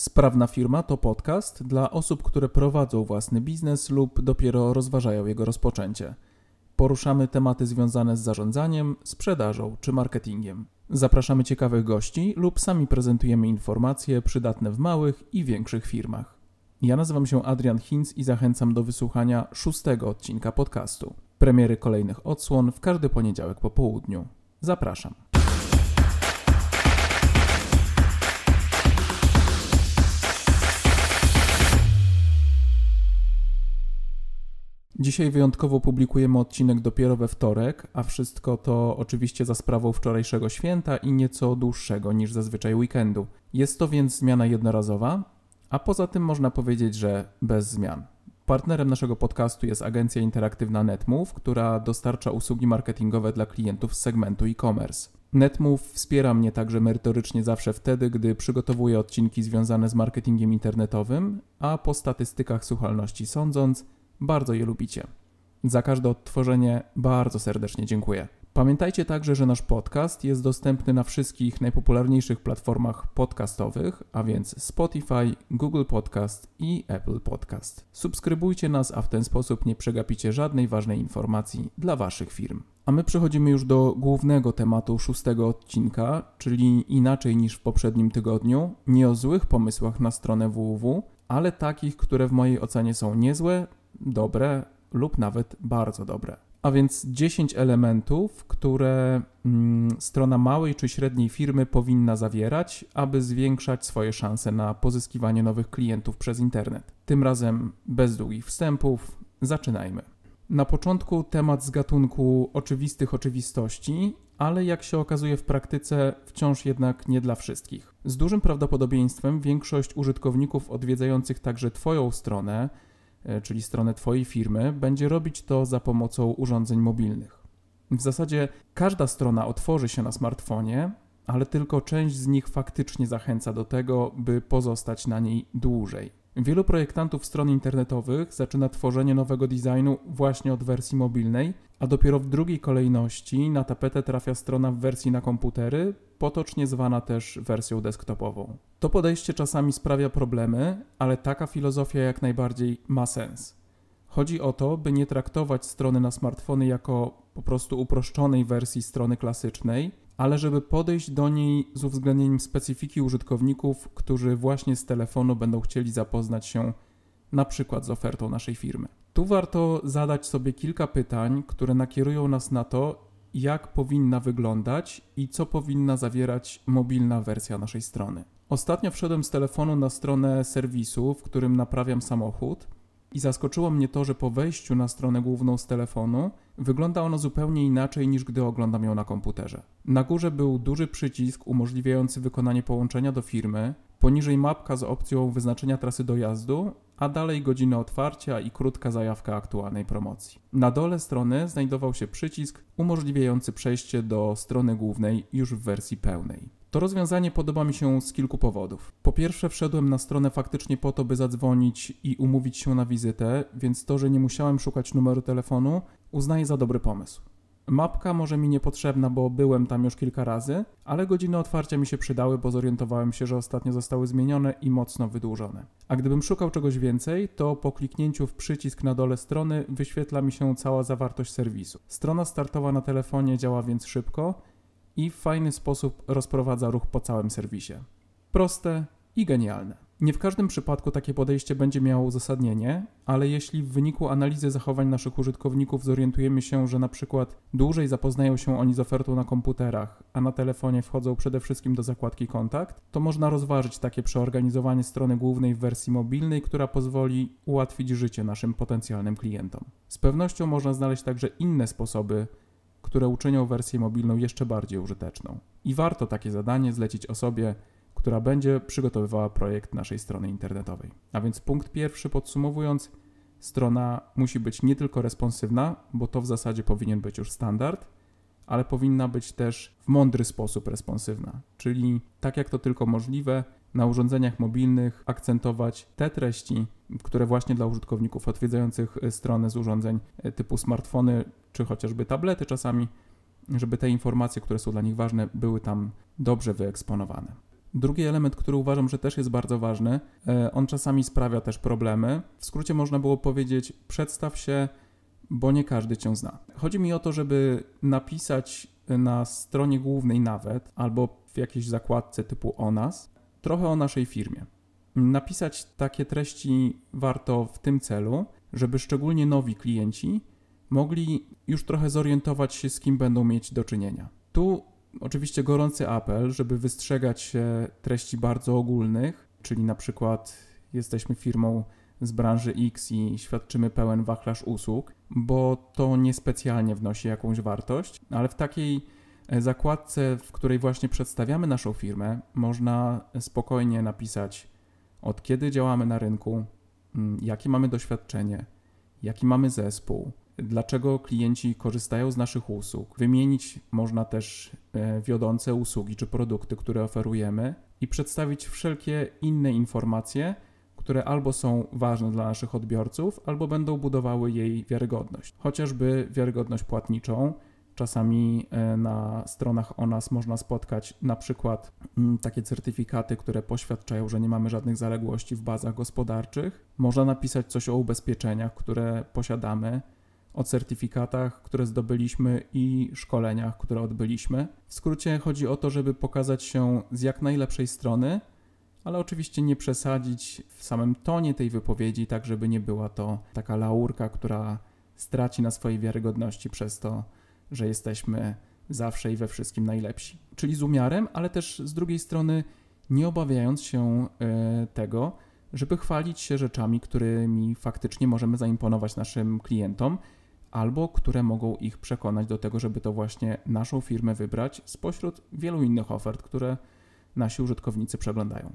Sprawna firma to podcast dla osób, które prowadzą własny biznes lub dopiero rozważają jego rozpoczęcie. Poruszamy tematy związane z zarządzaniem, sprzedażą czy marketingiem. Zapraszamy ciekawych gości lub sami prezentujemy informacje przydatne w małych i większych firmach. Ja nazywam się Adrian Hinz i zachęcam do wysłuchania szóstego odcinka podcastu. Premiery kolejnych odsłon w każdy poniedziałek po południu. Zapraszam. Dzisiaj wyjątkowo publikujemy odcinek dopiero we wtorek, a wszystko to oczywiście za sprawą wczorajszego święta i nieco dłuższego niż zazwyczaj weekendu. Jest to więc zmiana jednorazowa, a poza tym można powiedzieć, że bez zmian. Partnerem naszego podcastu jest agencja interaktywna NetMove, która dostarcza usługi marketingowe dla klientów z segmentu e-commerce. NetMove wspiera mnie także merytorycznie zawsze wtedy, gdy przygotowuję odcinki związane z marketingiem internetowym, a po statystykach słuchalności sądząc, bardzo je lubicie. Za każde odtworzenie bardzo serdecznie dziękuję. Pamiętajcie także, że nasz podcast jest dostępny na wszystkich najpopularniejszych platformach podcastowych, a więc Spotify, Google Podcast i Apple Podcast. Subskrybujcie nas, a w ten sposób nie przegapicie żadnej ważnej informacji dla Waszych firm. A my przechodzimy już do głównego tematu szóstego odcinka, czyli inaczej niż w poprzednim tygodniu, nie o złych pomysłach na stronę www, ale takich, które w mojej ocenie są niezłe, dobre lub nawet bardzo dobre. A więc 10 elementów, które mm, strona małej czy średniej firmy powinna zawierać, aby zwiększać swoje szanse na pozyskiwanie nowych klientów przez internet. Tym razem bez długich wstępów, zaczynajmy. Na początku temat z gatunku oczywistych oczywistości, ale jak się okazuje w praktyce, wciąż jednak nie dla wszystkich. Z dużym prawdopodobieństwem większość użytkowników odwiedzających także Twoją stronę czyli stronę Twojej firmy, będzie robić to za pomocą urządzeń mobilnych. W zasadzie każda strona otworzy się na smartfonie, ale tylko część z nich faktycznie zachęca do tego, by pozostać na niej dłużej. Wielu projektantów stron internetowych zaczyna tworzenie nowego designu właśnie od wersji mobilnej, a dopiero w drugiej kolejności na tapetę trafia strona w wersji na komputery, potocznie zwana też wersją desktopową. To podejście czasami sprawia problemy, ale taka filozofia jak najbardziej ma sens. Chodzi o to, by nie traktować strony na smartfony jako po prostu uproszczonej wersji strony klasycznej, ale żeby podejść do niej z uwzględnieniem specyfiki użytkowników, którzy właśnie z telefonu będą chcieli zapoznać się na przykład z ofertą naszej firmy. Tu warto zadać sobie kilka pytań, które nakierują nas na to, jak powinna wyglądać i co powinna zawierać mobilna wersja naszej strony. Ostatnio wszedłem z telefonu na stronę serwisu, w którym naprawiam samochód i zaskoczyło mnie to, że po wejściu na stronę główną z telefonu wygląda ona zupełnie inaczej niż gdy oglądam ją na komputerze. Na górze był duży przycisk umożliwiający wykonanie połączenia do firmy, poniżej mapka z opcją wyznaczenia trasy dojazdu, a dalej godziny otwarcia i krótka zajawka aktualnej promocji. Na dole strony znajdował się przycisk umożliwiający przejście do strony głównej już w wersji pełnej. To rozwiązanie podoba mi się z kilku powodów. Po pierwsze, wszedłem na stronę faktycznie po to, by zadzwonić i umówić się na wizytę, więc to, że nie musiałem szukać numeru telefonu, uznaję za dobry pomysł. Mapka może mi niepotrzebna, bo byłem tam już kilka razy, ale godziny otwarcia mi się przydały, bo zorientowałem się, że ostatnio zostały zmienione i mocno wydłużone. A gdybym szukał czegoś więcej, to po kliknięciu w przycisk na dole strony wyświetla mi się cała zawartość serwisu. Strona startowa na telefonie działa więc szybko i w fajny sposób rozprowadza ruch po całym serwisie. Proste i genialne. Nie w każdym przypadku takie podejście będzie miało uzasadnienie, ale jeśli w wyniku analizy zachowań naszych użytkowników zorientujemy się, że na przykład dłużej zapoznają się oni z ofertą na komputerach, a na telefonie wchodzą przede wszystkim do zakładki kontakt, to można rozważyć takie przeorganizowanie strony głównej w wersji mobilnej, która pozwoli ułatwić życie naszym potencjalnym klientom. Z pewnością można znaleźć także inne sposoby które uczynią wersję mobilną jeszcze bardziej użyteczną. I warto takie zadanie zlecić osobie, która będzie przygotowywała projekt naszej strony internetowej. A więc punkt pierwszy podsumowując, strona musi być nie tylko responsywna, bo to w zasadzie powinien być już standard, ale powinna być też w mądry sposób responsywna, czyli tak jak to tylko możliwe, na urządzeniach mobilnych akcentować te treści, które właśnie dla użytkowników odwiedzających strony z urządzeń typu smartfony czy chociażby tablety czasami, żeby te informacje, które są dla nich ważne, były tam dobrze wyeksponowane. Drugi element, który uważam, że też jest bardzo ważny, e, on czasami sprawia też problemy. W skrócie można było powiedzieć: przedstaw się, bo nie każdy cię zna. Chodzi mi o to, żeby napisać na stronie głównej nawet, albo w jakiejś zakładce typu o nas, trochę o naszej firmie. Napisać takie treści warto w tym celu, żeby szczególnie nowi klienci mogli już trochę zorientować się, z kim będą mieć do czynienia. Tu oczywiście gorący apel, żeby wystrzegać się treści bardzo ogólnych, czyli na przykład jesteśmy firmą z branży X i świadczymy pełen wachlarz usług, bo to niespecjalnie wnosi jakąś wartość, ale w takiej zakładce, w której właśnie przedstawiamy naszą firmę, można spokojnie napisać od kiedy działamy na rynku, mm, jakie mamy doświadczenie, jaki mamy zespół, dlaczego klienci korzystają z naszych usług. Wymienić można też e, wiodące usługi czy produkty, które oferujemy i przedstawić wszelkie inne informacje, które albo są ważne dla naszych odbiorców, albo będą budowały jej wiarygodność. Chociażby wiarygodność płatniczą. Czasami e, na stronach o nas można spotkać na przykład mm, takie certyfikaty, które poświadczają, że nie mamy żadnych zaległości w bazach gospodarczych. Można napisać coś o ubezpieczeniach, które posiadamy o certyfikatach, które zdobyliśmy i szkoleniach, które odbyliśmy. W skrócie chodzi o to, żeby pokazać się z jak najlepszej strony, ale oczywiście nie przesadzić w samym tonie tej wypowiedzi, tak żeby nie była to taka laurka, która straci na swojej wiarygodności przez to, że jesteśmy zawsze i we wszystkim najlepsi. Czyli z umiarem, ale też z drugiej strony nie obawiając się e, tego, żeby chwalić się rzeczami, którymi faktycznie możemy zaimponować naszym klientom albo które mogą ich przekonać do tego, żeby to właśnie naszą firmę wybrać spośród wielu innych ofert, które nasi użytkownicy przeglądają.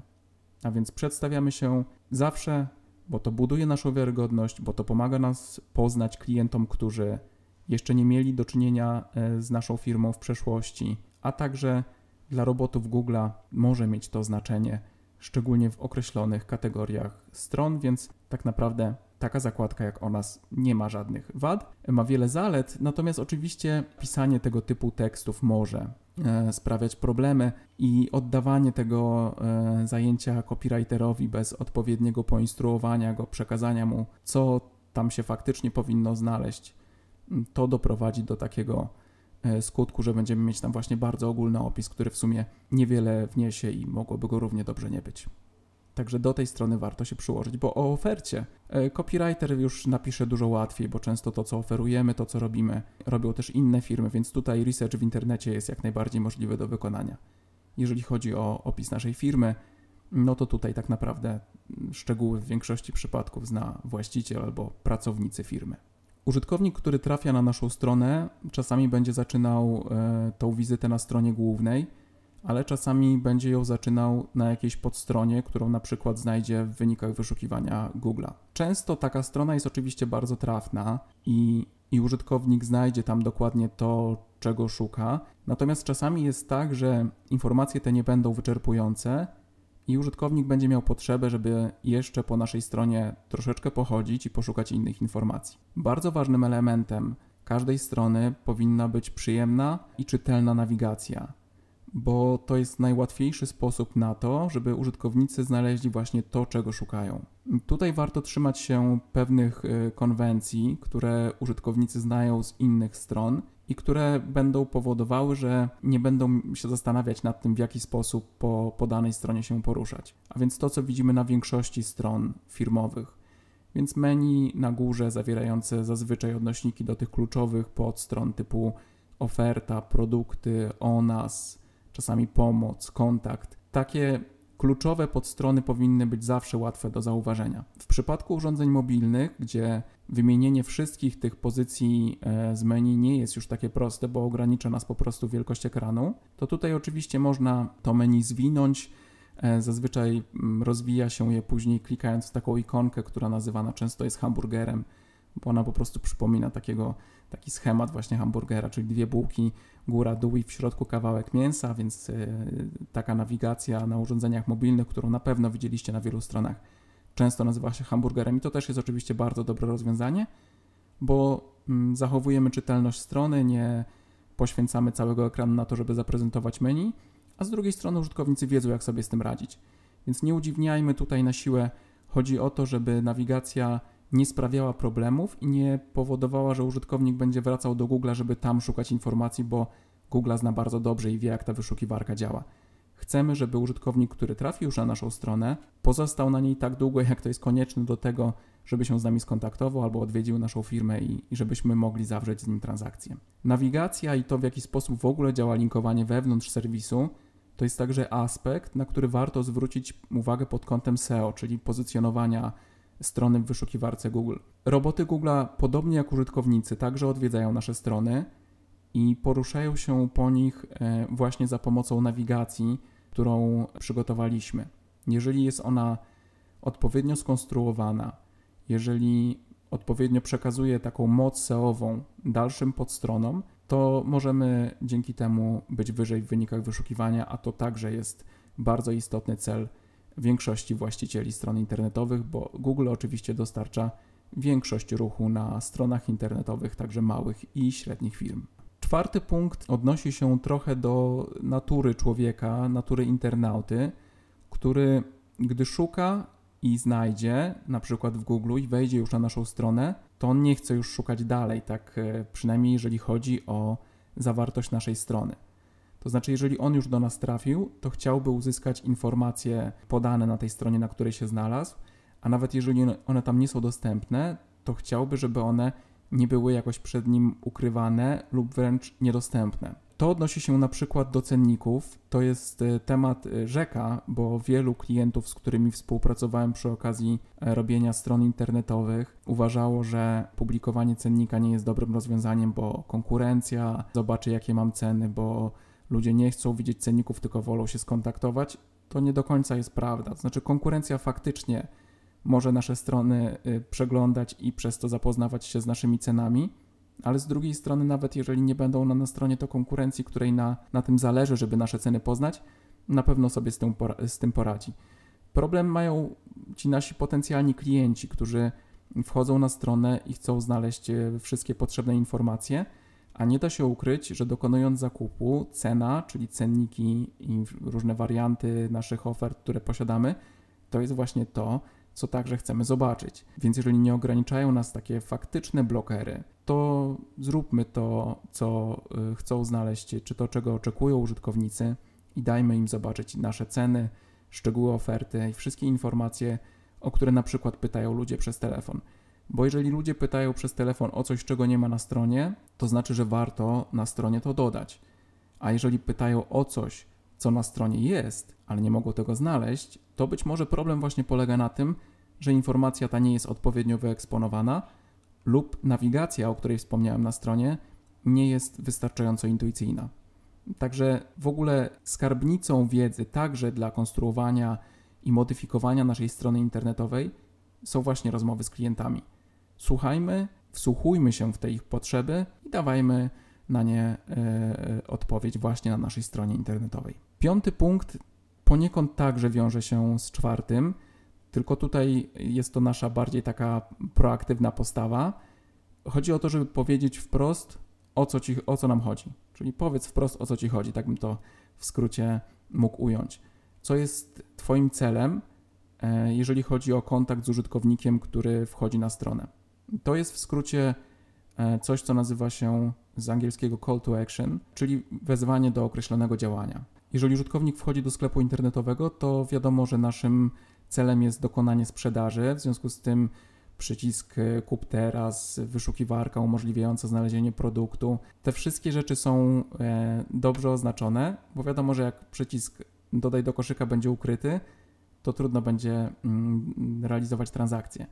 A więc przedstawiamy się zawsze, bo to buduje naszą wiarygodność, bo to pomaga nas poznać klientom, którzy jeszcze nie mieli do czynienia e, z naszą firmą w przeszłości, a także dla robotów Google'a może mieć to znaczenie, szczególnie w określonych kategoriach stron, więc tak naprawdę taka zakładka jak o nas nie ma żadnych wad, ma wiele zalet, natomiast oczywiście pisanie tego typu tekstów może e, sprawiać problemy i oddawanie tego e, zajęcia copywriterowi bez odpowiedniego poinstruowania go, przekazania mu, co tam się faktycznie powinno znaleźć, to doprowadzi do takiego e, skutku, że będziemy mieć tam właśnie bardzo ogólny opis, który w sumie niewiele wniesie i mogłoby go równie dobrze nie być. Także do tej strony warto się przyłożyć, bo o ofercie e, copywriter już napisze dużo łatwiej, bo często to, co oferujemy, to, co robimy, robią też inne firmy, więc tutaj research w internecie jest jak najbardziej możliwy do wykonania. Jeżeli chodzi o opis naszej firmy, no to tutaj tak naprawdę szczegóły w większości przypadków zna właściciel albo pracownicy firmy. Użytkownik, który trafia na naszą stronę, czasami będzie zaczynał e, tą wizytę na stronie głównej ale czasami będzie ją zaczynał na jakiejś podstronie, którą na przykład znajdzie w wynikach wyszukiwania Google'a. Często taka strona jest oczywiście bardzo trafna i, i użytkownik znajdzie tam dokładnie to, czego szuka. Natomiast czasami jest tak, że informacje te nie będą wyczerpujące i użytkownik będzie miał potrzebę, żeby jeszcze po naszej stronie troszeczkę pochodzić i poszukać innych informacji. Bardzo ważnym elementem każdej strony powinna być przyjemna i czytelna nawigacja bo to jest najłatwiejszy sposób na to, żeby użytkownicy znaleźli właśnie to, czego szukają. Tutaj warto trzymać się pewnych y, konwencji, które użytkownicy znają z innych stron i które będą powodowały, że nie będą się zastanawiać nad tym, w jaki sposób po, po danej stronie się poruszać. A więc to, co widzimy na większości stron firmowych. Więc menu na górze zawierające zazwyczaj odnośniki do tych kluczowych podstron typu oferta, produkty, o nas, czasami pomoc, kontakt. Takie kluczowe podstrony powinny być zawsze łatwe do zauważenia. W przypadku urządzeń mobilnych, gdzie wymienienie wszystkich tych pozycji e, z menu nie jest już takie proste, bo ogranicza nas po prostu wielkość ekranu, to tutaj oczywiście można to menu zwinąć. E, zazwyczaj mm, rozwija się je później klikając w taką ikonkę, która nazywana często jest hamburgerem, bo ona po prostu przypomina takiego, taki schemat właśnie hamburgera, czyli dwie bułki góra, dół i w środku kawałek mięsa, więc e, taka nawigacja na urządzeniach mobilnych, którą na pewno widzieliście na wielu stronach, często nazywa się hamburgerem i to też jest oczywiście bardzo dobre rozwiązanie, bo mm, zachowujemy czytelność strony, nie poświęcamy całego ekranu na to, żeby zaprezentować menu, a z drugiej strony użytkownicy wiedzą, jak sobie z tym radzić. Więc nie udziwniajmy tutaj na siłę. Chodzi o to, żeby nawigacja nie sprawiała problemów i nie powodowała, że użytkownik będzie wracał do Google, żeby tam szukać informacji, bo Google zna bardzo dobrze i wie, jak ta wyszukiwarka działa. Chcemy, żeby użytkownik, który trafi już na naszą stronę, pozostał na niej tak długo, jak to jest konieczne do tego, żeby się z nami skontaktował albo odwiedził naszą firmę i, i żebyśmy mogli zawrzeć z nim transakcję. Nawigacja i to, w jaki sposób w ogóle działa linkowanie wewnątrz serwisu, to jest także aspekt, na który warto zwrócić uwagę pod kątem SEO, czyli pozycjonowania strony w wyszukiwarce Google. Roboty Google, podobnie jak użytkownicy, także odwiedzają nasze strony i poruszają się po nich e, właśnie za pomocą nawigacji, którą przygotowaliśmy. Jeżeli jest ona odpowiednio skonstruowana, jeżeli odpowiednio przekazuje taką moc SEO-ową dalszym podstronom, to możemy dzięki temu być wyżej w wynikach wyszukiwania, a to także jest bardzo istotny cel większości właścicieli stron internetowych, bo Google oczywiście dostarcza większość ruchu na stronach internetowych, także małych i średnich firm. Czwarty punkt odnosi się trochę do natury człowieka, natury internauty, który gdy szuka i znajdzie, na przykład w Google i wejdzie już na naszą stronę, to on nie chce już szukać dalej, tak e, przynajmniej jeżeli chodzi o zawartość naszej strony. To znaczy, jeżeli on już do nas trafił, to chciałby uzyskać informacje podane na tej stronie, na której się znalazł, a nawet jeżeli one tam nie są dostępne, to chciałby, żeby one nie były jakoś przed nim ukrywane lub wręcz niedostępne. To odnosi się na przykład do cenników. To jest e, temat e, rzeka, bo wielu klientów, z którymi współpracowałem przy okazji e, robienia stron internetowych, uważało, że publikowanie cennika nie jest dobrym rozwiązaniem, bo konkurencja zobaczy, jakie mam ceny, bo ludzie nie chcą widzieć cenników, tylko wolą się skontaktować. To nie do końca jest prawda. To znaczy, konkurencja faktycznie może nasze strony y, przeglądać i przez to zapoznawać się z naszymi cenami, ale z drugiej strony, nawet jeżeli nie będą one na stronie, to konkurencji, której na, na tym zależy, żeby nasze ceny poznać, na pewno sobie z tym, z tym poradzi. Problem mają ci nasi potencjalni klienci, którzy wchodzą na stronę i chcą znaleźć y, wszystkie potrzebne informacje, a nie da się ukryć, że dokonując zakupu, cena, czyli cenniki i różne warianty naszych ofert, które posiadamy, to jest właśnie to, co także chcemy zobaczyć. Więc jeżeli nie ograniczają nas takie faktyczne blokery, to zróbmy to, co y, chcą znaleźć, czy to, czego oczekują użytkownicy i dajmy im zobaczyć nasze ceny, szczegóły oferty i wszystkie informacje, o które na przykład pytają ludzie przez telefon. Bo jeżeli ludzie pytają przez telefon o coś, czego nie ma na stronie, to znaczy, że warto na stronie to dodać. A jeżeli pytają o coś, co na stronie jest, ale nie mogą tego znaleźć, to być może problem właśnie polega na tym, że informacja ta nie jest odpowiednio wyeksponowana lub nawigacja, o której wspomniałem na stronie, nie jest wystarczająco intuicyjna. Także w ogóle skarbnicą wiedzy, także dla konstruowania i modyfikowania naszej strony internetowej, są właśnie rozmowy z klientami. Słuchajmy, wsłuchujmy się w te ich potrzeby i dawajmy na nie e, e, odpowiedź właśnie na naszej stronie internetowej. Piąty punkt poniekąd także wiąże się z czwartym, tylko tutaj jest to nasza bardziej taka proaktywna postawa. Chodzi o to, żeby powiedzieć wprost, o co, ci, o co nam chodzi. Czyli powiedz wprost, o co ci chodzi, tak bym to w skrócie mógł ująć. Co jest Twoim celem, e, jeżeli chodzi o kontakt z użytkownikiem, który wchodzi na stronę? To jest w skrócie coś, co nazywa się z angielskiego call to action, czyli wezwanie do określonego działania. Jeżeli użytkownik wchodzi do sklepu internetowego, to wiadomo, że naszym celem jest dokonanie sprzedaży, w związku z tym przycisk e, kup teraz, wyszukiwarka umożliwiająca znalezienie produktu. Te wszystkie rzeczy są e, dobrze oznaczone, bo wiadomo, że jak przycisk dodaj do koszyka będzie ukryty, to trudno będzie mm, realizować transakcję.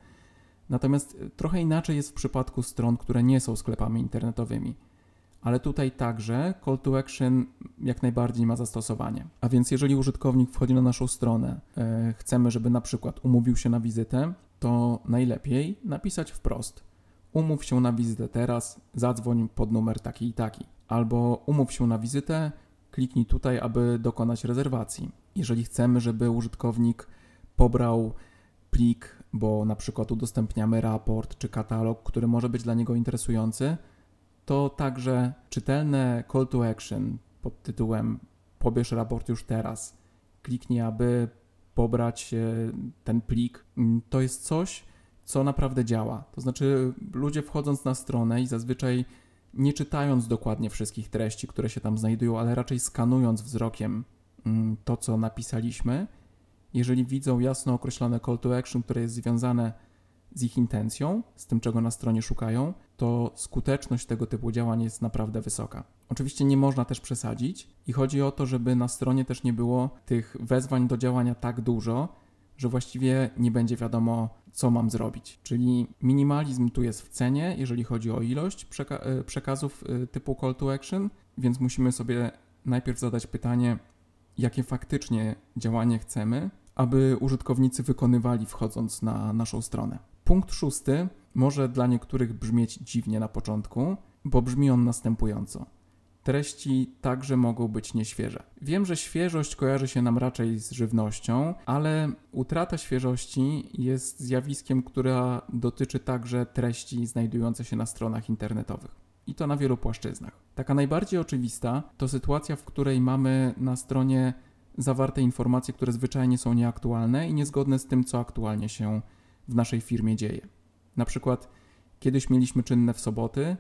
Natomiast trochę inaczej jest w przypadku stron, które nie są sklepami internetowymi ale tutaj także call to action jak najbardziej ma zastosowanie. A więc jeżeli użytkownik wchodzi na naszą stronę, e, chcemy, żeby na przykład umówił się na wizytę, to najlepiej napisać wprost: umów się na wizytę teraz, zadzwoń pod numer taki i taki. Albo umów się na wizytę, kliknij tutaj, aby dokonać rezerwacji. Jeżeli chcemy, żeby użytkownik pobrał plik, bo na przykład udostępniamy raport czy katalog, który może być dla niego interesujący, to także czytelne call to action pod tytułem pobierz raport już teraz, kliknij, aby pobrać e, ten plik. To jest coś, co naprawdę działa. To znaczy, ludzie wchodząc na stronę i zazwyczaj nie czytając dokładnie wszystkich treści, które się tam znajdują, ale raczej skanując wzrokiem mm, to, co napisaliśmy, jeżeli widzą jasno określone call to action, które jest związane z ich intencją, z tym, czego na stronie szukają, to skuteczność tego typu działań jest naprawdę wysoka. Oczywiście nie można też przesadzić i chodzi o to, żeby na stronie też nie było tych wezwań do działania tak dużo, że właściwie nie będzie wiadomo, co mam zrobić. Czyli minimalizm tu jest w cenie, jeżeli chodzi o ilość przeka e, przekazów e, typu call to action, więc musimy sobie najpierw zadać pytanie, jakie faktycznie działanie chcemy, aby użytkownicy wykonywali wchodząc na naszą stronę. Punkt szósty może dla niektórych brzmieć dziwnie na początku, bo brzmi on następująco. Treści także mogą być nieświeże. Wiem, że świeżość kojarzy się nam raczej z żywnością, ale utrata świeżości jest zjawiskiem, która dotyczy także treści znajdujących się na stronach internetowych. I to na wielu płaszczyznach. Taka najbardziej oczywista to sytuacja, w której mamy na stronie zawarte informacje, które zwyczajnie są nieaktualne i niezgodne z tym, co aktualnie się w naszej firmie dzieje. Na przykład kiedyś mieliśmy czynne w soboty,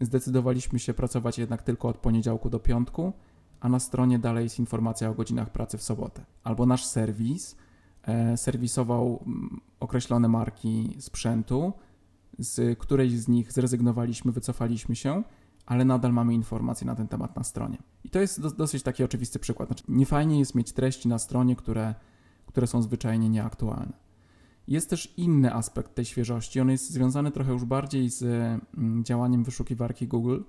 zdecydowaliśmy się pracować jednak tylko od poniedziałku do piątku, a na stronie dalej jest informacja o godzinach pracy w sobotę. Albo nasz serwis e, serwisował mm, określone marki sprzętu, z której z nich zrezygnowaliśmy, wycofaliśmy się, ale nadal mamy informacje na ten temat na stronie. I to jest do, dosyć taki oczywisty przykład. Znaczy, niefajnie jest mieć treści na stronie, które, które są zwyczajnie nieaktualne. Jest też inny aspekt tej świeżości. On jest związany trochę już bardziej z mm, działaniem wyszukiwarki Google.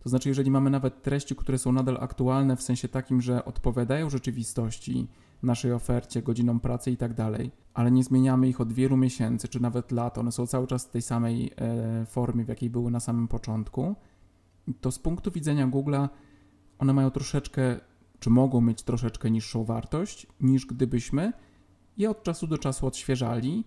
To znaczy, jeżeli mamy nawet treści, które są nadal aktualne w sensie takim, że odpowiadają rzeczywistości, naszej ofercie, godzinom pracy i tak dalej, ale nie zmieniamy ich od wielu miesięcy czy nawet lat, one są cały czas w tej samej e, formie, w jakiej były na samym początku, to z punktu widzenia Google'a one mają troszeczkę, czy mogą mieć troszeczkę niższą wartość niż gdybyśmy i od czasu do czasu odświeżali,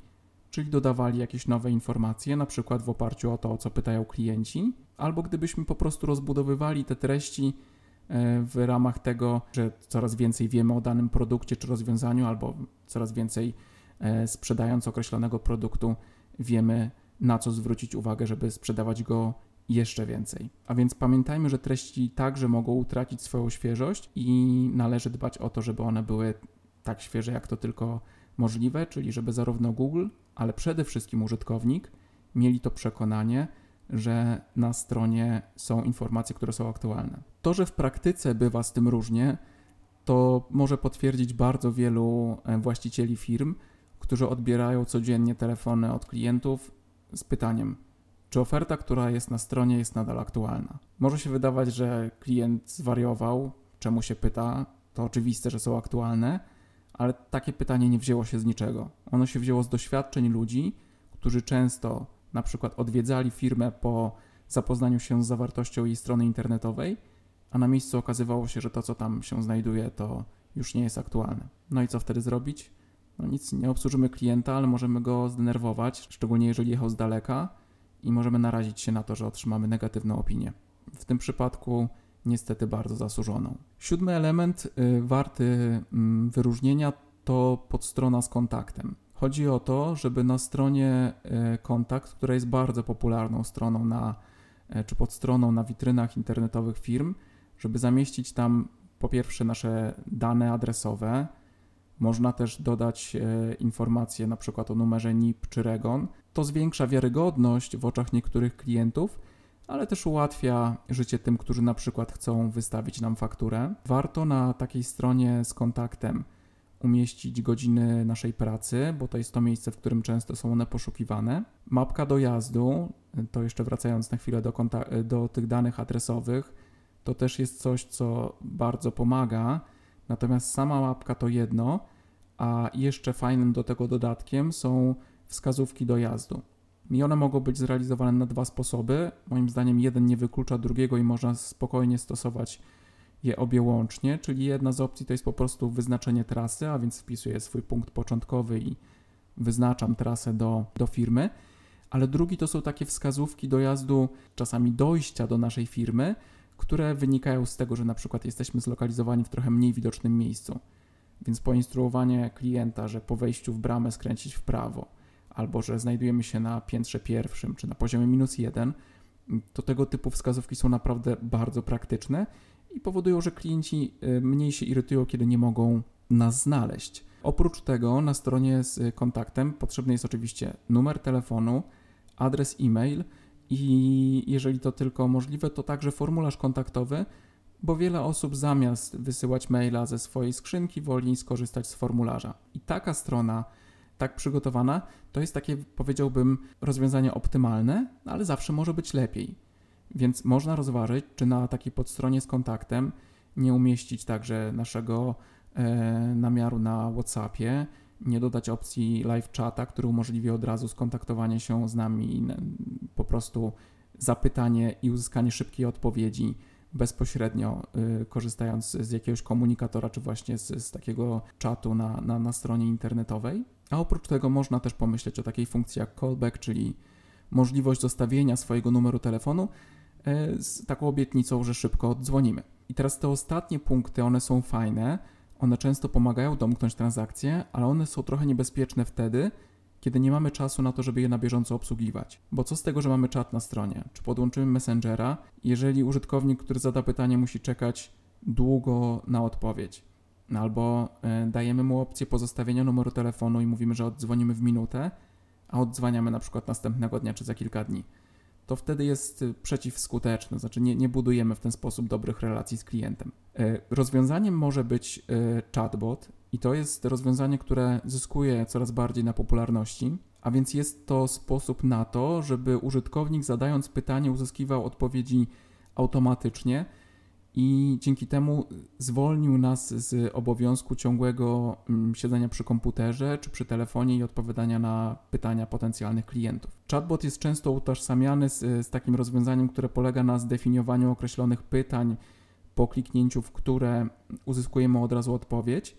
czyli dodawali jakieś nowe informacje, na przykład w oparciu o to, o co pytają klienci, albo gdybyśmy po prostu rozbudowywali te treści e, w ramach tego, że coraz więcej wiemy o danym produkcie czy rozwiązaniu, albo coraz więcej e, sprzedając określonego produktu wiemy na co zwrócić uwagę, żeby sprzedawać go jeszcze więcej. A więc pamiętajmy, że treści także mogą utracić swoją świeżość i należy dbać o to, żeby one były tak świeże, jak to tylko możliwe, czyli żeby zarówno Google, ale przede wszystkim użytkownik mieli to przekonanie, że na stronie są informacje, które są aktualne. To, że w praktyce bywa z tym różnie, to może potwierdzić bardzo wielu e, właścicieli firm, którzy odbierają codziennie telefony od klientów z pytaniem: czy oferta, która jest na stronie, jest nadal aktualna? Może się wydawać, że klient zwariował, czemu się pyta, to oczywiste, że są aktualne, ale takie pytanie nie wzięło się z niczego. Ono się wzięło z doświadczeń ludzi, którzy często na przykład odwiedzali firmę po zapoznaniu się z zawartością jej strony internetowej, a na miejscu okazywało się, że to, co tam się znajduje, to już nie jest aktualne. No i co wtedy zrobić? No nic, nie obsłużymy klienta, ale możemy go zdenerwować, szczególnie jeżeli jechał z daleka i możemy narazić się na to, że otrzymamy negatywną opinię. W tym przypadku niestety bardzo zasłużoną. Siódmy element y, warty mm, wyróżnienia to podstrona z kontaktem. Chodzi o to, żeby na stronie y, kontakt, która jest bardzo popularną stroną na, y, czy podstroną na witrynach internetowych firm, żeby zamieścić tam po pierwsze nasze dane adresowe, można też dodać informacje na przykład o numerze NIP czy REGON. To zwiększa wiarygodność w oczach niektórych klientów, ale też ułatwia życie tym, którzy na przykład chcą wystawić nam fakturę. Warto na takiej stronie z kontaktem umieścić godziny naszej pracy, bo to jest to miejsce, w którym często są one poszukiwane. Mapka dojazdu, to jeszcze wracając na chwilę do, do tych danych adresowych, to też jest coś, co bardzo pomaga. Natomiast sama mapka to jedno, a jeszcze fajnym do tego dodatkiem są wskazówki dojazdu. I one mogą być zrealizowane na dwa sposoby. Moim zdaniem jeden nie wyklucza drugiego i można spokojnie stosować je obie łącznie, czyli jedna z opcji to jest po prostu wyznaczenie trasy, a więc wpisuję swój punkt początkowy i wyznaczam trasę do, do firmy, ale drugi to są takie wskazówki dojazdu, czasami dojścia do naszej firmy, które wynikają z tego, że na przykład jesteśmy zlokalizowani w trochę mniej widocznym miejscu. Więc poinstruowanie klienta, że po wejściu w bramę skręcić w prawo, albo że znajdujemy się na piętrze pierwszym czy na poziomie minus jeden, to tego typu wskazówki są naprawdę bardzo praktyczne i powodują, że klienci y, mniej się irytują, kiedy nie mogą nas znaleźć. Oprócz tego na stronie z kontaktem potrzebny jest oczywiście numer telefonu, adres e-mail i jeżeli to tylko możliwe, to także formularz kontaktowy, bo wiele osób zamiast wysyłać maila ze swojej skrzynki woli skorzystać z formularza. I taka strona, tak przygotowana, to jest takie, powiedziałbym, rozwiązanie optymalne, ale zawsze może być lepiej. Więc można rozważyć, czy na takiej podstronie z kontaktem nie umieścić także naszego e, namiaru na WhatsAppie, nie dodać opcji live chata, który umożliwi od razu skontaktowanie się z nami, po prostu zapytanie i uzyskanie szybkiej odpowiedzi bezpośrednio, y, korzystając z jakiegoś komunikatora, czy właśnie z, z takiego czatu na, na, na stronie internetowej. A oprócz tego można też pomyśleć o takiej funkcji jak callback, czyli możliwość zostawienia swojego numeru telefonu y, z taką obietnicą, że szybko oddzwonimy. I teraz te ostatnie punkty, one są fajne, one często pomagają domknąć transakcję, ale one są trochę niebezpieczne wtedy, kiedy nie mamy czasu na to, żeby je na bieżąco obsługiwać. Bo co z tego, że mamy czat na stronie? Czy podłączymy Messengera, jeżeli użytkownik, który zada pytanie, musi czekać długo na odpowiedź? Albo e, dajemy mu opcję pozostawienia numeru telefonu i mówimy, że oddzwonimy w minutę, a oddzwaniamy na przykład następnego dnia czy za kilka dni. To wtedy jest e, przeciwskuteczne, znaczy nie, nie budujemy w ten sposób dobrych relacji z klientem. E, rozwiązaniem może być chatbot, i to jest rozwiązanie, które zyskuje coraz bardziej na popularności, a więc jest to sposób na to, żeby użytkownik zadając pytanie uzyskiwał odpowiedzi automatycznie i dzięki temu zwolnił nas z obowiązku ciągłego mm, siedzenia przy komputerze czy przy telefonie i odpowiadania na pytania potencjalnych klientów. Chatbot jest często utożsamiany z, z takim rozwiązaniem, które polega na zdefiniowaniu określonych pytań po kliknięciu, w które uzyskujemy od razu odpowiedź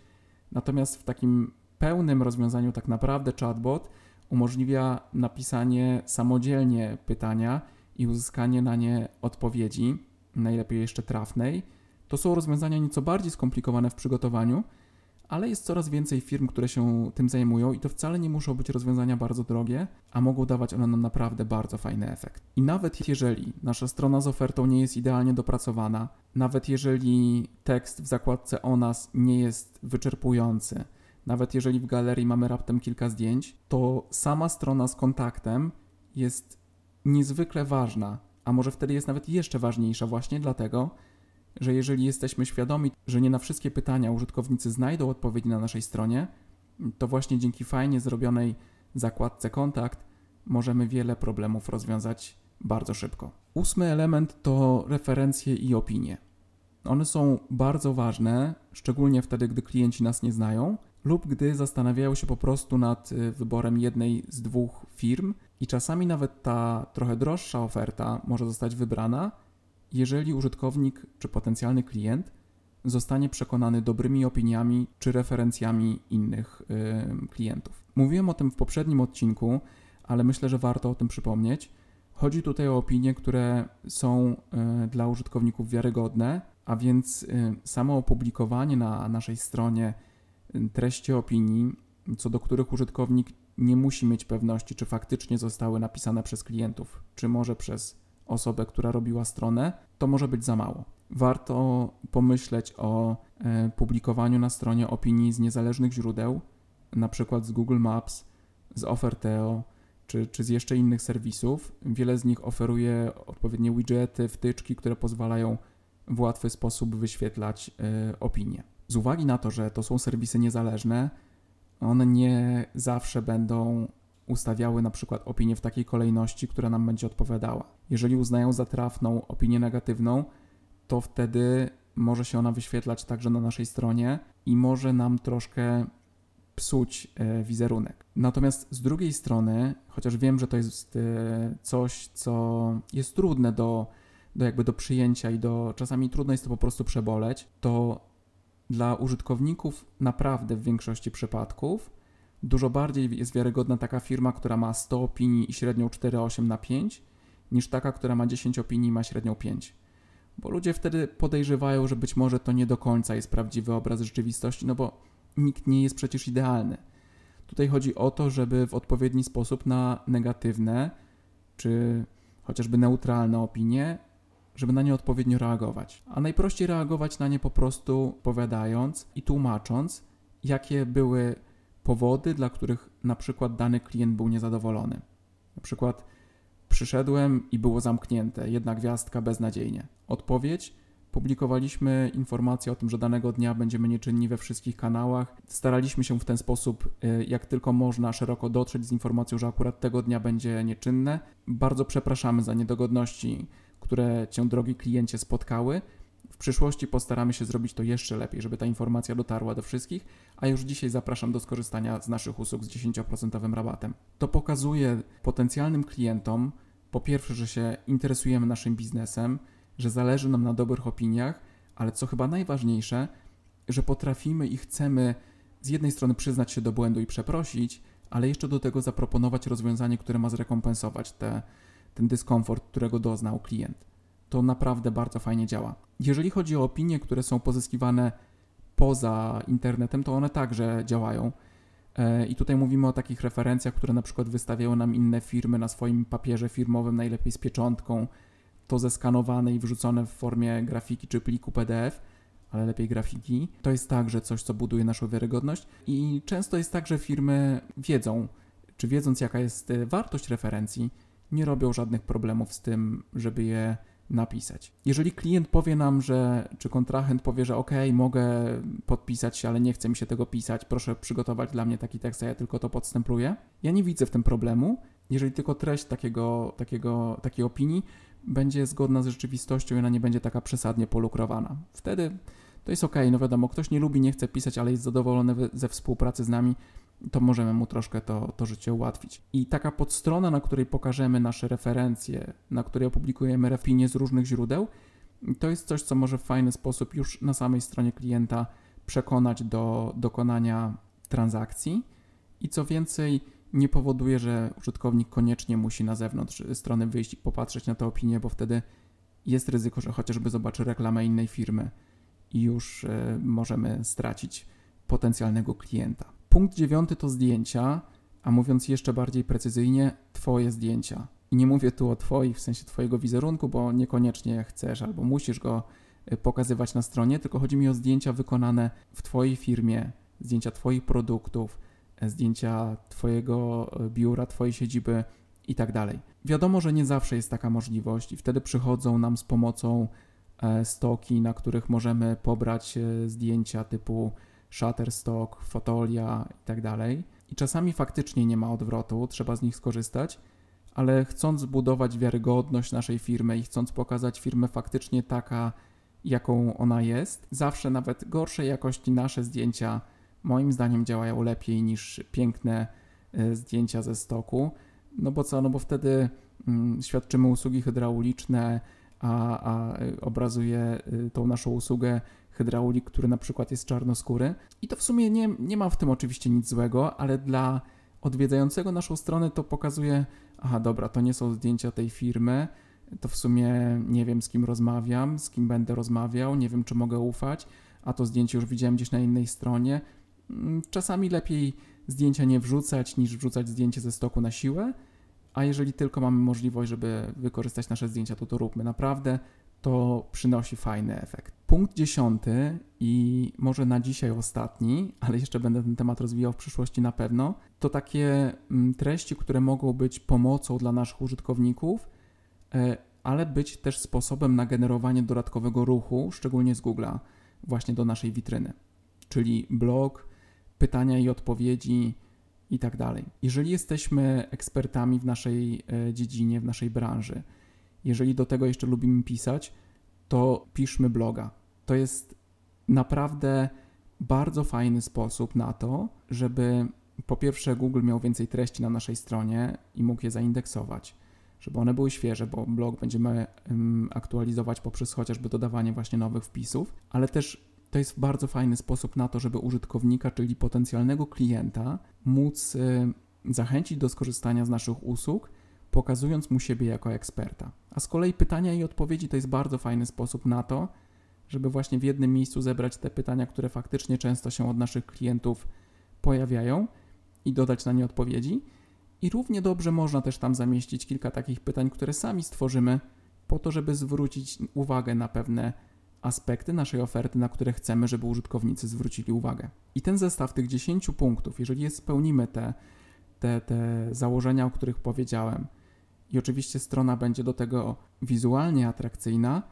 Natomiast w takim pełnym rozwiązaniu tak naprawdę chatbot umożliwia napisanie samodzielnie pytania i uzyskanie na nie odpowiedzi, najlepiej jeszcze trafnej. To są rozwiązania nieco bardziej skomplikowane w przygotowaniu, ale jest coraz więcej firm, które się tym zajmują i to wcale nie muszą być rozwiązania bardzo drogie, a mogą dawać one nam naprawdę bardzo fajny efekt. I nawet jeżeli nasza strona z ofertą nie jest idealnie dopracowana, nawet jeżeli tekst w zakładce o nas nie jest wyczerpujący, nawet jeżeli w galerii mamy raptem kilka zdjęć, to sama strona z kontaktem jest niezwykle ważna, a może wtedy jest nawet jeszcze ważniejsza właśnie dlatego, że jeżeli jesteśmy świadomi, że nie na wszystkie pytania użytkownicy znajdą odpowiedzi na naszej stronie, to właśnie dzięki fajnie zrobionej zakładce kontakt możemy wiele problemów rozwiązać bardzo szybko. Ósmy element to referencje i opinie. One są bardzo ważne, szczególnie wtedy, gdy klienci nas nie znają lub gdy zastanawiają się po prostu nad y, wyborem jednej z dwóch firm i czasami nawet ta trochę droższa oferta może zostać wybrana, jeżeli użytkownik czy potencjalny klient zostanie przekonany dobrymi opiniami czy referencjami innych y, klientów. Mówiłem o tym w poprzednim odcinku, ale myślę, że warto o tym przypomnieć. Chodzi tutaj o opinie, które są y, dla użytkowników wiarygodne, a więc y, samo opublikowanie na naszej stronie y, treści opinii, co do których użytkownik nie musi mieć pewności, czy faktycznie zostały napisane przez klientów, czy może przez osobę, która robiła stronę, to może być za mało. Warto pomyśleć o e, publikowaniu na stronie opinii z niezależnych źródeł, na przykład z Google Maps, z Offerteo, czy, czy z jeszcze innych serwisów. Wiele z nich oferuje odpowiednie widgety, wtyczki, które pozwalają w łatwy sposób wyświetlać y, opinie. Z uwagi na to, że to są serwisy niezależne, one nie zawsze będą ustawiały na przykład opinię w takiej kolejności, która nam będzie odpowiadała. Jeżeli uznają za trafną opinię negatywną, to wtedy może się ona wyświetlać także na naszej stronie i może nam troszkę psuć e, wizerunek. Natomiast z drugiej strony, chociaż wiem, że to jest e, coś, co jest trudne do, do jakby do przyjęcia i do czasami trudno jest to po prostu przeboleć, to dla użytkowników naprawdę w większości przypadków Dużo bardziej jest wiarygodna taka firma, która ma 100 opinii i średnią 4,8 na 5, niż taka, która ma 10 opinii i ma średnią 5. bo ludzie wtedy podejrzewają, że być może to nie do końca jest prawdziwy obraz rzeczywistości, no bo nikt nie jest przecież idealny. Tutaj chodzi o to, żeby w odpowiedni sposób na negatywne czy chociażby neutralne opinie, żeby na nie odpowiednio reagować. A najprościej reagować na nie po prostu powiadając i tłumacząc, jakie były powody, dla których na przykład dany klient był niezadowolony. Na przykład przyszedłem i było zamknięte, jedna gwiazdka beznadziejnie. Odpowiedź Publikowaliśmy informacje o tym, że danego dnia będziemy nieczynni we wszystkich kanałach. Staraliśmy się w ten sposób, y, jak tylko można, szeroko dotrzeć z informacją, że akurat tego dnia będzie nieczynne. Bardzo przepraszamy za niedogodności, które Cię, drogi kliencie, spotkały. W przyszłości postaramy się zrobić to jeszcze lepiej, żeby ta informacja dotarła do wszystkich, a już dzisiaj zapraszam do skorzystania z naszych usług z 10% rabatem. To pokazuje potencjalnym klientom, po pierwsze, że się interesujemy naszym biznesem, że zależy nam na dobrych opiniach, ale co chyba najważniejsze, że potrafimy i chcemy z jednej strony przyznać się do błędu i przeprosić, ale jeszcze do tego zaproponować rozwiązanie, które ma zrekompensować te, ten dyskomfort, którego doznał klient. To naprawdę bardzo fajnie działa. Jeżeli chodzi o opinie, które są pozyskiwane poza internetem, to one także działają. E, I tutaj mówimy o takich referencjach, które na przykład wystawiają nam inne firmy na swoim papierze firmowym, najlepiej z pieczątką, to zeskanowane i wrzucone w formie grafiki czy pliku PDF, ale lepiej grafiki. To jest także coś, co buduje naszą wiarygodność i często jest tak, że firmy wiedzą, czy wiedząc jaka jest e, wartość referencji, nie robią żadnych problemów z tym, żeby je napisać. Jeżeli klient powie nam, że, czy kontrahent powie, że OK, mogę podpisać się, ale nie chce mi się tego pisać, proszę przygotować dla mnie taki tekst, a ja tylko to podstempluję, ja nie widzę w tym problemu, jeżeli tylko treść takiego, takiego, takiej opinii będzie zgodna z rzeczywistością i ona nie będzie taka przesadnie polukrowana. Wtedy to jest ok, no wiadomo, ktoś nie lubi, nie chce pisać, ale jest zadowolony ze współpracy z nami, to możemy mu troszkę to, to życie ułatwić. I taka podstrona, na której pokażemy nasze referencje, na której opublikujemy opinie z różnych źródeł, to jest coś, co może w fajny sposób już na samej stronie klienta przekonać do dokonania transakcji. I co więcej, nie powoduje, że użytkownik koniecznie musi na zewnątrz strony wyjść i popatrzeć na tę opinię, bo wtedy jest ryzyko, że chociażby zobaczy reklamę innej firmy już y, możemy stracić potencjalnego klienta. Punkt dziewiąty to zdjęcia, a mówiąc jeszcze bardziej precyzyjnie, Twoje zdjęcia. I nie mówię tu o Twoich, w sensie Twojego wizerunku, bo niekoniecznie chcesz albo musisz go e, pokazywać na stronie, tylko chodzi mi o zdjęcia wykonane w Twojej firmie, zdjęcia Twoich produktów, zdjęcia Twojego e, biura, Twojej siedziby i tak dalej. Wiadomo, że nie zawsze jest taka możliwość i wtedy przychodzą nam z pomocą e, stoki, na których możemy pobrać e, zdjęcia typu Shutterstock, Fotolia i tak. I czasami faktycznie nie ma odwrotu, trzeba z nich skorzystać, ale chcąc zbudować wiarygodność naszej firmy i chcąc pokazać firmę faktycznie taka, jaką ona jest, zawsze nawet gorszej jakości nasze zdjęcia moim zdaniem działają lepiej niż piękne e, zdjęcia ze stoku. No bo co, no bo wtedy mm, świadczymy usługi hydrauliczne, a, a obrazuje e, tą naszą usługę hydraulik, który na przykład jest czarnoskóry. I to w sumie nie, nie ma w tym oczywiście nic złego, ale dla odwiedzającego naszą stronę to pokazuje, aha, dobra, to nie są zdjęcia tej firmy, to w sumie nie wiem z kim rozmawiam, z kim będę rozmawiał, nie wiem czy mogę ufać, a to zdjęcie już widziałem gdzieś na innej stronie, Mm, czasami lepiej zdjęcia nie wrzucać, niż wrzucać zdjęcie ze stoku na siłę, a jeżeli tylko mamy możliwość, żeby wykorzystać nasze zdjęcia, to to róbmy. Naprawdę to przynosi fajny efekt. Punkt dziesiąty i może na dzisiaj ostatni, ale jeszcze będę ten temat rozwijał w przyszłości na pewno, to takie mm, treści, które mogą być pomocą dla naszych użytkowników, e, ale być też sposobem na generowanie dodatkowego ruchu, szczególnie z Google'a, właśnie do naszej witryny. Czyli blog, pytania i odpowiedzi i tak dalej. Jeżeli jesteśmy ekspertami w naszej e, dziedzinie, w naszej branży, jeżeli do tego jeszcze lubimy pisać, to piszmy bloga. To jest naprawdę bardzo fajny sposób na to, żeby po pierwsze Google miał więcej treści na naszej stronie i mógł je zaindeksować, żeby one były świeże, bo blog będziemy aktualizować poprzez chociażby dodawanie właśnie nowych wpisów, ale też to jest bardzo fajny sposób na to, żeby użytkownika, czyli potencjalnego klienta, móc y, zachęcić do skorzystania z naszych usług pokazując mu siebie jako eksperta. A z kolei pytania i odpowiedzi to jest bardzo fajny sposób na to, żeby właśnie w jednym miejscu zebrać te pytania, które faktycznie często się od naszych klientów pojawiają i dodać na nie odpowiedzi. I równie dobrze można też tam zamieścić kilka takich pytań, które sami stworzymy, po to, żeby zwrócić uwagę na pewne aspekty naszej oferty, na które chcemy, żeby użytkownicy zwrócili uwagę. I ten zestaw tych 10 punktów, jeżeli spełnimy te, te, te założenia, o których powiedziałem, i oczywiście strona będzie do tego wizualnie atrakcyjna,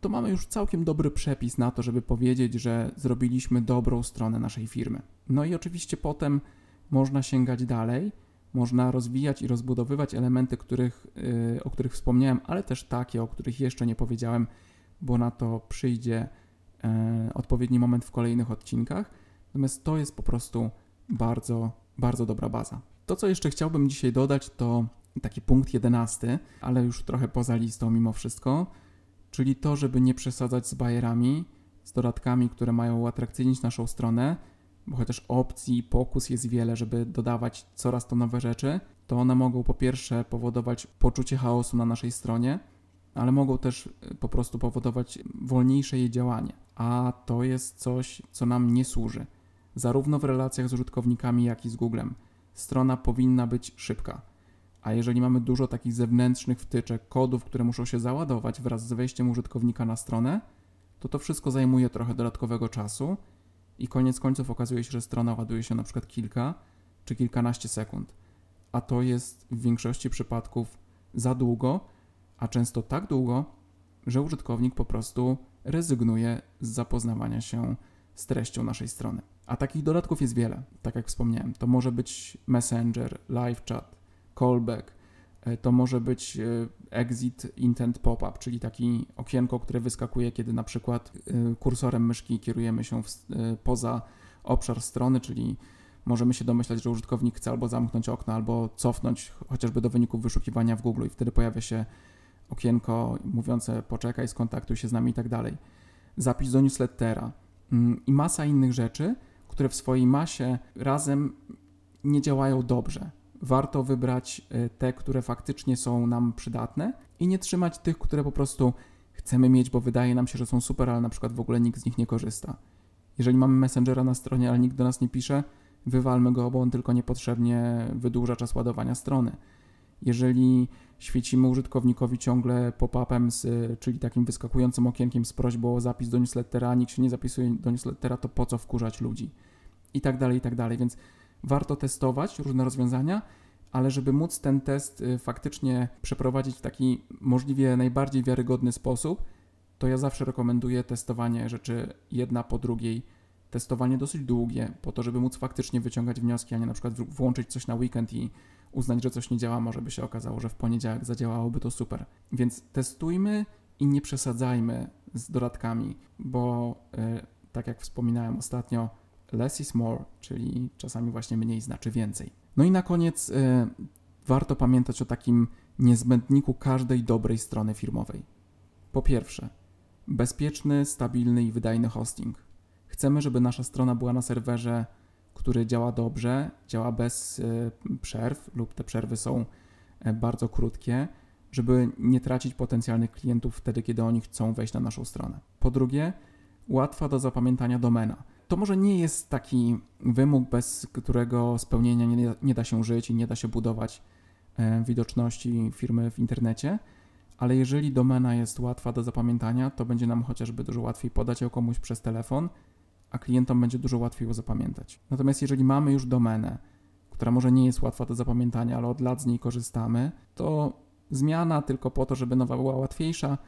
to mamy już całkiem dobry przepis na to, żeby powiedzieć, że zrobiliśmy dobrą stronę naszej firmy. No i oczywiście potem można sięgać dalej, można rozwijać i rozbudowywać elementy, których, yy, o których wspomniałem, ale też takie, o których jeszcze nie powiedziałem, bo na to przyjdzie yy, odpowiedni moment w kolejnych odcinkach. Natomiast to jest po prostu bardzo, bardzo dobra baza. To, co jeszcze chciałbym dzisiaj dodać, to taki punkt jedenasty, ale już trochę poza listą mimo wszystko, czyli to, żeby nie przesadzać z bajerami, z dodatkami, które mają uatrakcyjnić naszą stronę, bo chociaż opcji, pokus jest wiele, żeby dodawać coraz to nowe rzeczy, to one mogą po pierwsze powodować poczucie chaosu na naszej stronie, ale mogą też y, po prostu powodować wolniejsze jej działanie. A to jest coś, co nam nie służy, zarówno w relacjach z użytkownikami, jak i z Googlem. Strona powinna być szybka. A jeżeli mamy dużo takich zewnętrznych wtyczek, kodów, które muszą się załadować wraz z wejściem użytkownika na stronę, to to wszystko zajmuje trochę dodatkowego czasu i koniec końców okazuje się, że strona ładuje się na przykład kilka czy kilkanaście sekund. A to jest w większości przypadków za długo, a często tak długo, że użytkownik po prostu rezygnuje z zapoznawania się z treścią naszej strony. A takich dodatków jest wiele, tak jak wspomniałem. To może być Messenger, live chat, callback, e, to może być e, exit intent pop-up, czyli taki okienko, które wyskakuje, kiedy na przykład e, kursorem myszki kierujemy się w, poza obszar strony, czyli możemy się domyślać, że użytkownik chce albo zamknąć okno, albo cofnąć chociażby do wyników wyszukiwania w Google i wtedy pojawia się okienko mówiące poczekaj, skontaktuj się z nami i tak dalej. Zapis do newslettera mm, i masa innych rzeczy, które w swojej masie razem nie działają dobrze warto wybrać e, te, które faktycznie są nam przydatne i nie trzymać tych, które po prostu chcemy mieć, bo wydaje nam się, że są super, ale na przykład w ogóle nikt z nich nie korzysta. Jeżeli mamy Messengera na stronie, ale nikt do nas nie pisze, wywalmy go, bo on tylko niepotrzebnie wydłuża czas ładowania strony. Jeżeli świecimy użytkownikowi ciągle pop-upem, z, czyli takim wyskakującym okienkiem z prośbą o zapis do newslettera, a nikt się nie zapisuje do newslettera, to po co wkurzać ludzi? I tak dalej, i tak dalej. Więc warto testować różne rozwiązania, ale żeby móc ten test y, faktycznie przeprowadzić w taki możliwie najbardziej wiarygodny sposób, to ja zawsze rekomenduję testowanie rzeczy jedna po drugiej, testowanie dosyć długie, po to, żeby móc faktycznie wyciągać wnioski, a nie na przykład włączyć coś na weekend i uznać, że coś nie działa, może by się okazało, że w poniedziałek zadziałałoby to super. Więc testujmy i nie przesadzajmy z dodatkami, bo yy, tak jak wspominałem ostatnio, less is more, czyli czasami właśnie mniej znaczy więcej. No i na koniec y, warto pamiętać o takim niezbędniku każdej dobrej strony firmowej. Po pierwsze, bezpieczny, stabilny i wydajny hosting. Chcemy, żeby nasza strona była na serwerze, który działa dobrze, działa bez y, przerw lub te przerwy są y, bardzo krótkie, żeby nie tracić potencjalnych klientów wtedy, kiedy oni chcą wejść na naszą stronę. Po drugie, łatwa do zapamiętania domena to może nie jest taki wymóg, bez którego spełnienia nie, nie da się żyć i nie da się budować e, widoczności firmy w internecie, ale jeżeli domena jest łatwa do zapamiętania, to będzie nam chociażby dużo łatwiej podać ją komuś przez telefon, a klientom będzie dużo łatwiej ją zapamiętać. Natomiast jeżeli mamy już domenę, która może nie jest łatwa do zapamiętania, ale od lat z niej korzystamy, to zmiana tylko po to, żeby nowa była łatwiejsza,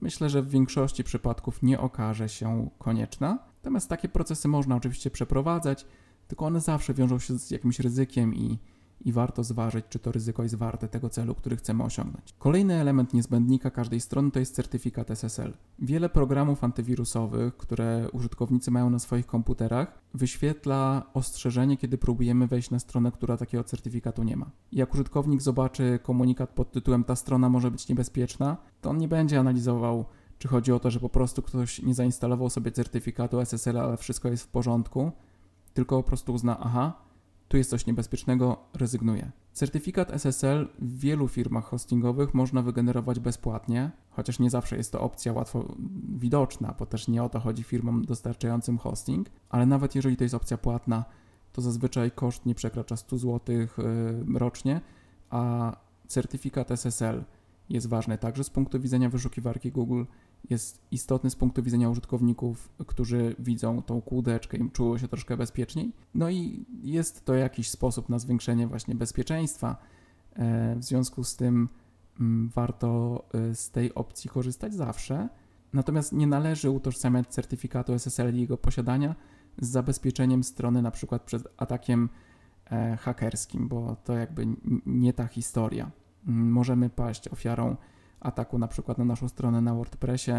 myślę, że w większości przypadków nie okaże się konieczna. Natomiast takie procesy można oczywiście przeprowadzać, tylko one zawsze wiążą się z jakimś ryzykiem i, i warto zważyć, czy to ryzyko jest warte tego celu, który chcemy osiągnąć. Kolejny element niezbędnika każdej strony to jest certyfikat SSL. Wiele programów antywirusowych, które użytkownicy mają na swoich komputerach, wyświetla ostrzeżenie, kiedy próbujemy wejść na stronę, która takiego certyfikatu nie ma. Jak użytkownik zobaczy komunikat pod tytułem ta strona może być niebezpieczna, to on nie będzie analizował czy chodzi o to, że po prostu ktoś nie zainstalował sobie certyfikatu SSL, ale wszystko jest w porządku, tylko po prostu uzna, aha, tu jest coś niebezpiecznego, rezygnuje. Certyfikat SSL w wielu firmach hostingowych można wygenerować bezpłatnie, chociaż nie zawsze jest to opcja łatwo widoczna, bo też nie o to chodzi firmom dostarczającym hosting, ale nawet jeżeli to jest opcja płatna, to zazwyczaj koszt nie przekracza 100 zł y, rocznie, a certyfikat SSL jest ważny także z punktu widzenia wyszukiwarki Google, jest istotny z punktu widzenia użytkowników, którzy widzą tą kłódeczkę i czują się troszkę bezpieczniej. No i jest to jakiś sposób na zwiększenie właśnie bezpieczeństwa. E, w związku z tym mm, warto e, z tej opcji korzystać zawsze. Natomiast nie należy utożsamiać certyfikatu SSL i jego posiadania z zabezpieczeniem strony na przykład przed atakiem e, hakerskim, bo to jakby nie ta historia. Możemy paść ofiarą ataku na przykład na naszą stronę na WordPressie,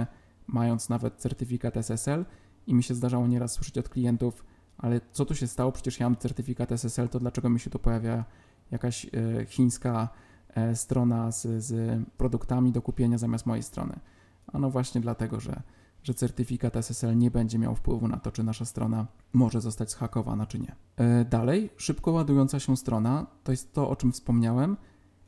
mając nawet certyfikat SSL i mi się zdarzało nieraz słyszeć od klientów, ale co tu się stało, przecież ja mam certyfikat SSL, to dlaczego mi się tu pojawia jakaś e, chińska e, strona z, z produktami do kupienia zamiast mojej strony? A no właśnie dlatego, że, że certyfikat SSL nie będzie miał wpływu na to, czy nasza strona może zostać zhakowana, czy nie. E, dalej, szybko ładująca się strona, to jest to, o czym wspomniałem,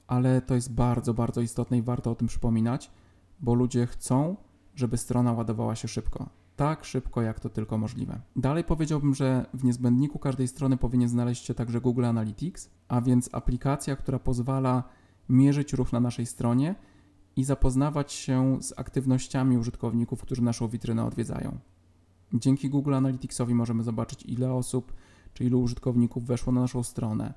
ale to jest bardzo, bardzo istotne i warto o tym przypominać, bo ludzie chcą, żeby strona ładowała się szybko. Tak szybko, jak to tylko możliwe. Dalej powiedziałbym, że w niezbędniku każdej strony powinien znaleźć się także Google Analytics, a więc aplikacja, która pozwala mierzyć ruch na naszej stronie i zapoznawać się z aktywnościami użytkowników, którzy naszą witrynę odwiedzają. Dzięki Google Analyticsowi możemy zobaczyć, ile osób czy ilu użytkowników weszło na naszą stronę,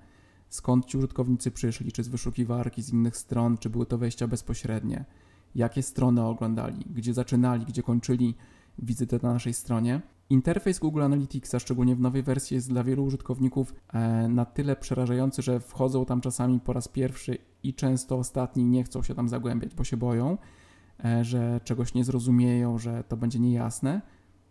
skąd ci użytkownicy przyszli, czy z wyszukiwarki, z innych stron, czy były to wejścia bezpośrednie, jakie strony oglądali, gdzie zaczynali, gdzie kończyli wizytę na naszej stronie. Interfejs Google Analyticsa, szczególnie w nowej wersji, jest dla wielu użytkowników e, na tyle przerażający, że wchodzą tam czasami po raz pierwszy i często ostatni nie chcą się tam zagłębiać, bo się boją, e, że czegoś nie zrozumieją, że to będzie niejasne.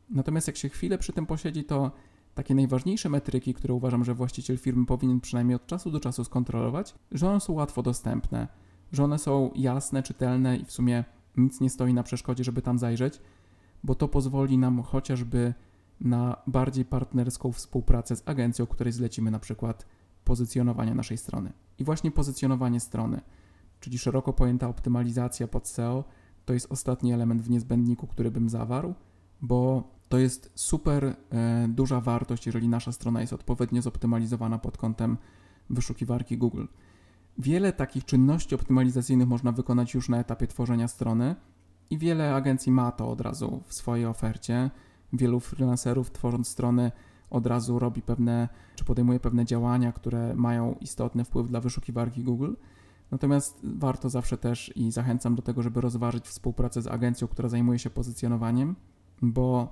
Natomiast jak się chwilę przy tym posiedzi, to takie najważniejsze metryki, które uważam, że właściciel firmy powinien przynajmniej od czasu do czasu skontrolować, że one są łatwo dostępne, że one są jasne, czytelne i w sumie nic nie stoi na przeszkodzie, żeby tam zajrzeć, bo to pozwoli nam chociażby na bardziej partnerską współpracę z agencją, której zlecimy na przykład pozycjonowanie naszej strony. I właśnie pozycjonowanie strony, czyli szeroko pojęta optymalizacja pod SEO, to jest ostatni element w niezbędniku, który bym zawarł, bo to jest super e, duża wartość, jeżeli nasza strona jest odpowiednio zoptymalizowana pod kątem wyszukiwarki Google. Wiele takich czynności optymalizacyjnych można wykonać już na etapie tworzenia strony i wiele agencji ma to od razu w swojej ofercie. Wielu freelancerów tworząc strony od razu robi pewne, czy podejmuje pewne działania, które mają istotny wpływ dla wyszukiwarki Google. Natomiast warto zawsze też i zachęcam do tego, żeby rozważyć współpracę z agencją, która zajmuje się pozycjonowaniem, bo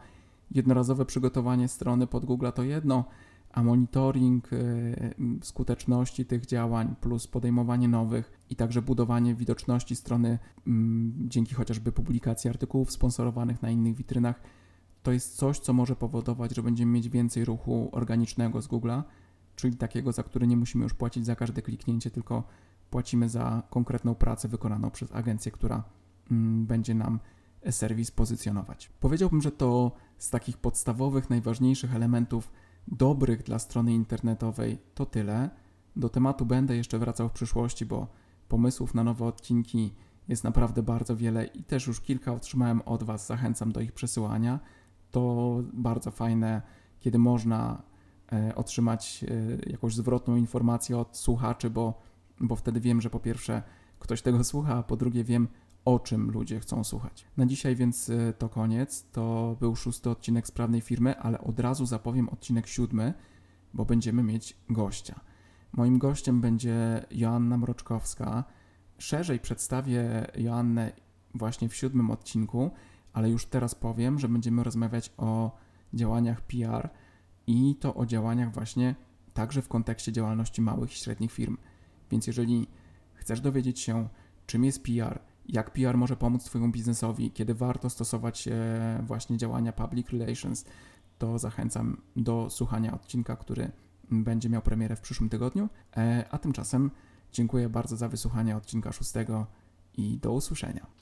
jednorazowe przygotowanie strony pod Google to jedno, a monitoring y, skuteczności tych działań plus podejmowanie nowych i także budowanie widoczności strony dzięki chociażby publikacji artykułów sponsorowanych na innych witrynach to jest coś, co może powodować, że będziemy mieć więcej ruchu organicznego z Google'a, czyli takiego, za który nie musimy już płacić za każde kliknięcie, tylko płacimy za konkretną pracę wykonaną przez agencję, która będzie nam serwis pozycjonować. Powiedziałbym, że to z takich podstawowych, najważniejszych elementów dobrych dla strony internetowej to tyle. Do tematu będę jeszcze wracał w przyszłości, bo pomysłów na nowe odcinki jest naprawdę bardzo wiele i też już kilka otrzymałem od Was. Zachęcam do ich przesyłania. To bardzo fajne, kiedy można e, otrzymać e, jakąś zwrotną informację od słuchaczy, bo, bo wtedy wiem, że po pierwsze ktoś tego słucha, a po drugie wiem, o czym ludzie chcą słuchać. Na dzisiaj więc y, to koniec. To był szósty odcinek Sprawnej Firmy, ale od razu zapowiem odcinek siódmy, bo będziemy mieć gościa. Moim gościem będzie Joanna Mroczkowska. Szerzej przedstawię Joannę właśnie w siódmym odcinku, ale już teraz powiem, że będziemy rozmawiać o działaniach PR i to o działaniach właśnie także w kontekście działalności małych i średnich firm. Więc jeżeli chcesz dowiedzieć się, czym jest PR, jak PR może pomóc Twojemu biznesowi, kiedy warto stosować e, właśnie działania public relations, to zachęcam do słuchania odcinka, który będzie miał premierę w przyszłym tygodniu. E, a tymczasem dziękuję bardzo za wysłuchanie odcinka szóstego i do usłyszenia.